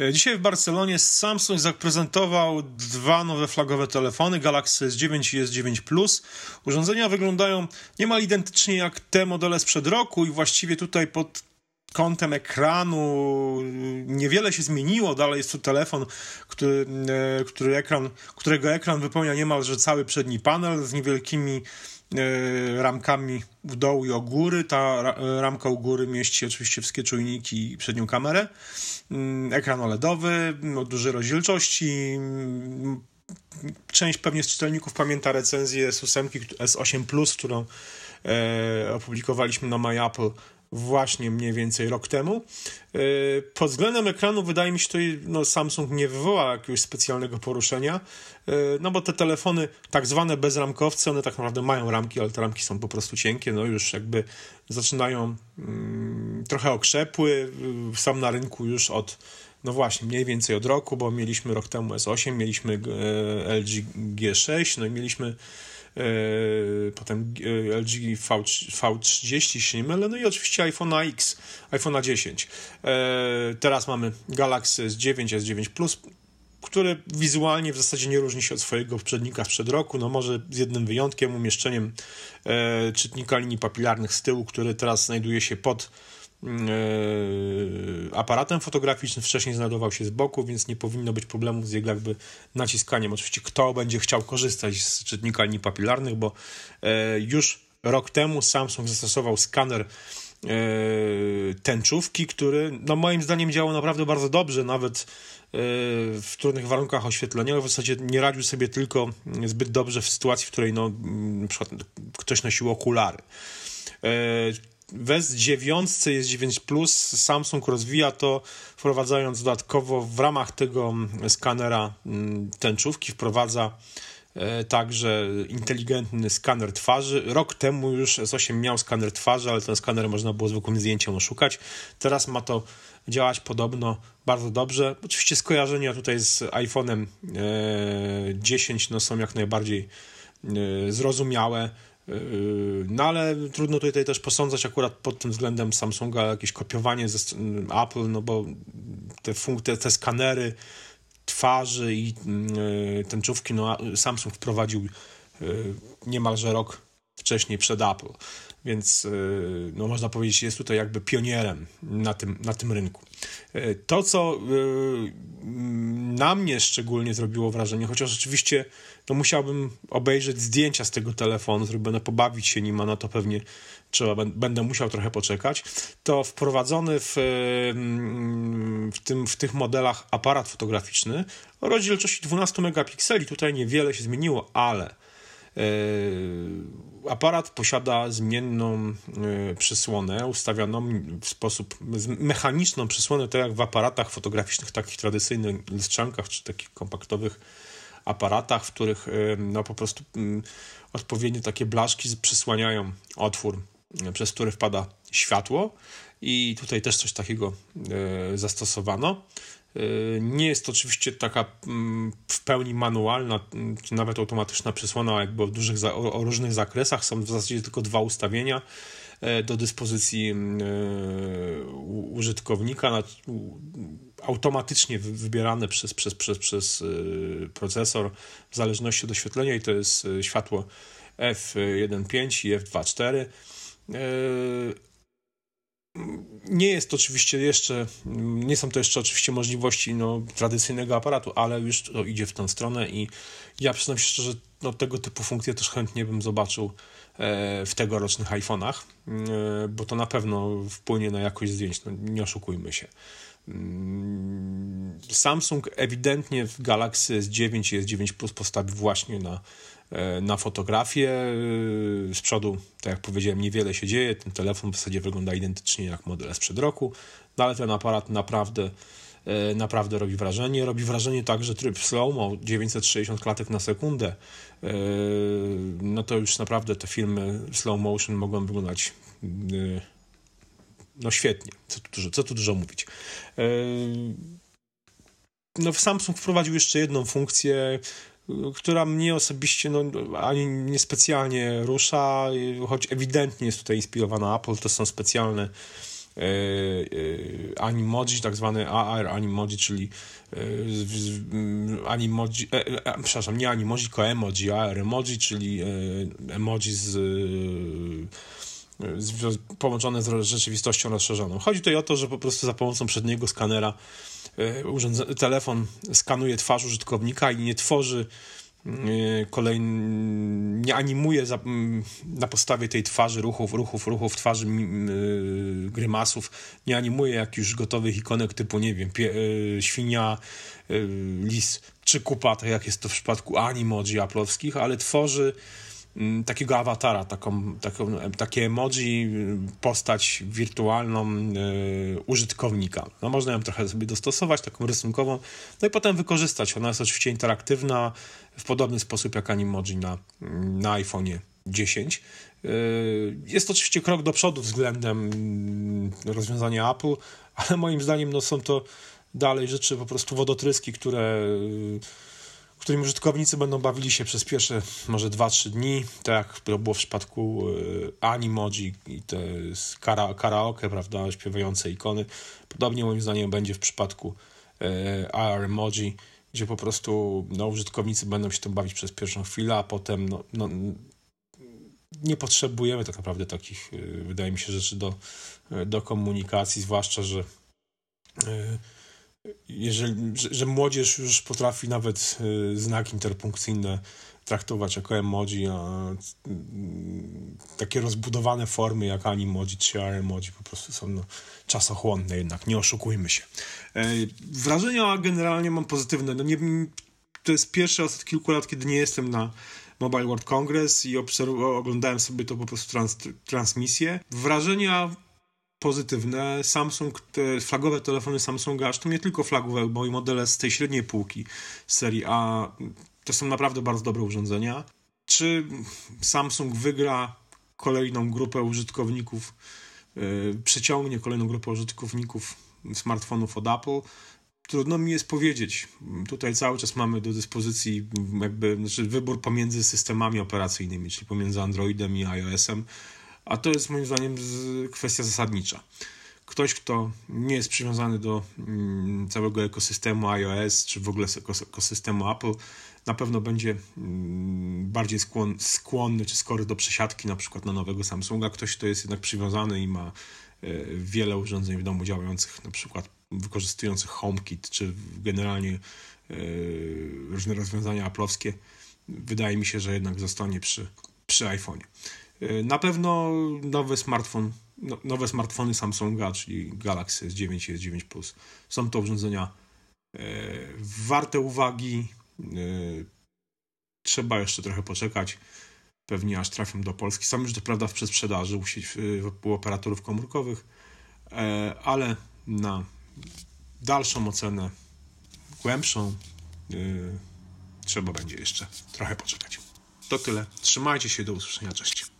E, dzisiaj w Barcelonie Samsung zaprezentował dwa nowe flagowe telefony Galaxy S9 i S9 Plus. Urządzenia wyglądają niemal identycznie jak te modele sprzed roku i właściwie tutaj pod kątem ekranu niewiele się zmieniło. Dalej jest to telefon, który, e, który ekran, którego ekran wypełnia niemalże cały przedni panel z niewielkimi ramkami w dołu i o góry. Ta ramka u góry mieści oczywiście wszystkie czujniki i przednią kamerę. Mm, ekran OLEDowy o dużej rozdzielczości. Mm, część pewnie z czytelników pamięta recenzję S8, S8+, którą e, opublikowaliśmy na MyApple właśnie mniej więcej rok temu. E, pod względem ekranu wydaje mi się, że no, Samsung nie wywoła jakiegoś specjalnego poruszenia, e, no bo te telefony tak zwane bezramkowce, one tak naprawdę mają ramki, ale te ramki są po prostu cienkie, no już jakby zaczynają mm, trochę okrzepły, są na rynku już od no właśnie, mniej więcej od roku, bo mieliśmy rok temu S8, mieliśmy e, LG G6, no i mieliśmy potem e, LG V, V30 się nie mylę, no i oczywiście iPhone X, iPhone 10. E, teraz mamy Galaxy S9, S9 Plus, który wizualnie w zasadzie nie różni się od swojego poprzednika sprzed roku, no może z jednym wyjątkiem, umieszczeniem czytnika linii papilarnych z tyłu, który teraz znajduje się pod E, aparatem fotograficznym, wcześniej znajdował się z boku, więc nie powinno być problemu z jego jakby naciskaniem. Oczywiście kto będzie chciał korzystać z czytnika linii papilarnych, bo e, już rok temu Samsung zastosował skaner e, tęczówki, który no moim zdaniem działał naprawdę bardzo dobrze, nawet w trudnych warunkach oświetleniowych. W zasadzie nie radził sobie tylko zbyt dobrze w sytuacji, w której no, na przykład ktoś nosił okulary w S9 jest 9 Plus. Samsung rozwija to, wprowadzając dodatkowo w ramach tego skanera mm, tęczówki, wprowadza e, także inteligentny skaner twarzy. Rok temu już S8 miał skaner twarzy, ale ten skaner można było zwykłym zdjęciem oszukać. Teraz ma to działać podobno bardzo dobrze. Oczywiście skojarzenia tutaj z iPhone'em 10 e, no, są jak najbardziej e, zrozumiałe. Yy, no ale trudno tutaj też posądzać akurat pod tym względem Samsunga jakieś kopiowanie ze Apple, no bo te, te, te skanery twarzy i yy, tęczówki, no Samsung wprowadził niemalże rok wcześniej przed Apple, więc no można powiedzieć jest tutaj jakby pionierem na tym, na tym rynku. To, co na mnie szczególnie zrobiło wrażenie, chociaż oczywiście no musiałbym obejrzeć zdjęcia z tego telefonu, zrobione pobawić się nim, a na to pewnie trzeba, będę musiał trochę poczekać, to wprowadzony w, mm, w, tym, w tych modelach aparat fotograficzny o rozdzielczości 12 megapikseli. Tutaj niewiele się zmieniło, ale aparat posiada zmienną yy, przysłonę, ustawioną w sposób mechaniczną przysłonę, tak jak w aparatach fotograficznych, takich tradycyjnych lustrzankach czy takich kompaktowych aparatach, w których yy, no, po prostu odpowiednie takie blaszki przysłaniają otwór, przez który wpada światło i tutaj też coś takiego zastosowano. Y, nie jest to oczywiście taka mm, w pełni manualna, mm, czy nawet automatyczna przesłona, jakby o, dużych, o różnych zakresach. Są w zasadzie tylko dwa ustawienia e, do dyspozycji mm, e, użytkownika, automatycznie wybierane przez, przez, przez, przez e, procesor w zależności od oświetlenia i to jest światło f1.5 i f2.4 nie jest to oczywiście jeszcze, nie są to jeszcze oczywiście możliwości no, tradycyjnego aparatu, ale już to idzie w tę stronę i ja przyznam się szczerze, no, tego typu funkcje też chętnie bym zobaczył e, w tegorocznych iPhone'ach, e, bo to na pewno wpłynie na jakość zdjęć, no, nie oszukujmy się. Mm, Samsung ewidentnie w Galaxy S9 i S9 Plus postawił właśnie na E, na fotografię. Z przodu, tak jak powiedziałem, niewiele się dzieje. Ten telefon w zasadzie wygląda identycznie jak model sprzed roku, no ale ten aparat naprawdę naprawdę robi wrażenie. Robi wrażenie także tryb slow-mo, 960 klatek na sekundę. No to już naprawdę te filmy slow motion mogą wyglądać no świetnie. Co tu dużo, co tu dużo mówić. No Samsung wprowadził jeszcze jedną funkcję, która mnie osobiście no, ani niespecjalnie rusza, choć ewidentnie jest tutaj inspirowana Apple, to są specjalne Animoji, tak zwany AR Animoji, czyli Animoji, e, e, przepraszam, nie Animoji, tylko emoji, AR emoji, czyli emoji z połączone z rzeczywistością rozszerzoną. Chodzi tutaj o to, że po prostu za pomocą przedniego skanera telefon skanuje twarz użytkownika i nie tworzy kolejny, nie animuje za, na podstawie tej twarzy, ruchów, ruchów, ruchów twarzy, grymasów, nie animuje jak już gotowych ikonek typu, nie wiem, pie, y, świnia, y, lis czy kupa, tak jak jest to w przypadku animoji aplowskich, ale tworzy takiego awatara, taką, taką, takie emoji, postać wirtualną yy, użytkownika. No, można ją trochę sobie dostosować, taką rysunkową, no i potem wykorzystać. Ona jest oczywiście interaktywna w podobny sposób jak Animoji na, na iPhone'ie 10. Yy, jest to oczywiście krok do przodu względem mm, rozwiązania Apple, ale moim zdaniem no, są to dalej rzeczy po prostu wodotryski, które yy, którym użytkownicy będą bawili się przez pierwsze może 2-3 dni, tak jak było w przypadku e, Animoji i jest kara, karaoke, prawda, śpiewające ikony. Podobnie moim zdaniem będzie w przypadku e, AR Emoji, gdzie po prostu no, użytkownicy będą się tym bawić przez pierwszą chwilę, a potem no, no, nie potrzebujemy tak naprawdę takich, e, wydaje mi się, rzeczy do, do komunikacji, zwłaszcza, że jeżeli, że, że, młodzież już potrafi nawet y, znaki interpunkcyjne traktować jako emoji, a y, takie rozbudowane formy jak animoji czy emoji po prostu są no, czasochłonne jednak, nie oszukujmy się. E, wrażenia generalnie mam pozytywne. No nie, to jest pierwszy raz od kilku lat, kiedy nie jestem na Mobile World Congress i oglądałem sobie to po prostu trans transmisję. Wrażenia pozytywne. Samsung, te flagowe telefony Samsunga, zresztą nie tylko flagowe, bo i modele z tej średniej półki serii A, to są naprawdę bardzo dobre urządzenia. Czy Samsung wygra kolejną grupę użytkowników, yy, przyciągnie kolejną grupę użytkowników smartfonów od Apple? Trudno mi jest powiedzieć. Tutaj cały czas mamy do dyspozycji jakby znaczy wybór pomiędzy systemami operacyjnymi, czyli pomiędzy Androidem i iOS-em a to jest moim zdaniem kwestia zasadnicza. Ktoś, kto nie jest przywiązany do mm, całego ekosystemu iOS, czy w ogóle ekosystemu Apple, na pewno będzie mm, bardziej skłonny czy skory do przesiadki na przykład na nowego Samsunga. Ktoś, kto jest jednak przywiązany i ma e, wiele urządzeń w domu działających, na przykład wykorzystujących HomeKit, czy generalnie e, różne rozwiązania aplowskie, wydaje mi się, że jednak zostanie przy, przy iPhone'ie. Y, na pewno nowy smartfon, no, nowe smartfony Samsunga, czyli Galaxy S9 i S9 Plus, są to urządzenia e, warte uwagi. E, trzeba jeszcze trochę poczekać. Pewnie aż trafią do Polski. Są już to prawda w przedsprzedaży u, u operatorów komórkowych, e, ale na dalszą ocenę, głębszą, trzeba będzie jeszcze trochę poczekać. To tyle. Trzymajcie się, do usłyszenia. Cześć.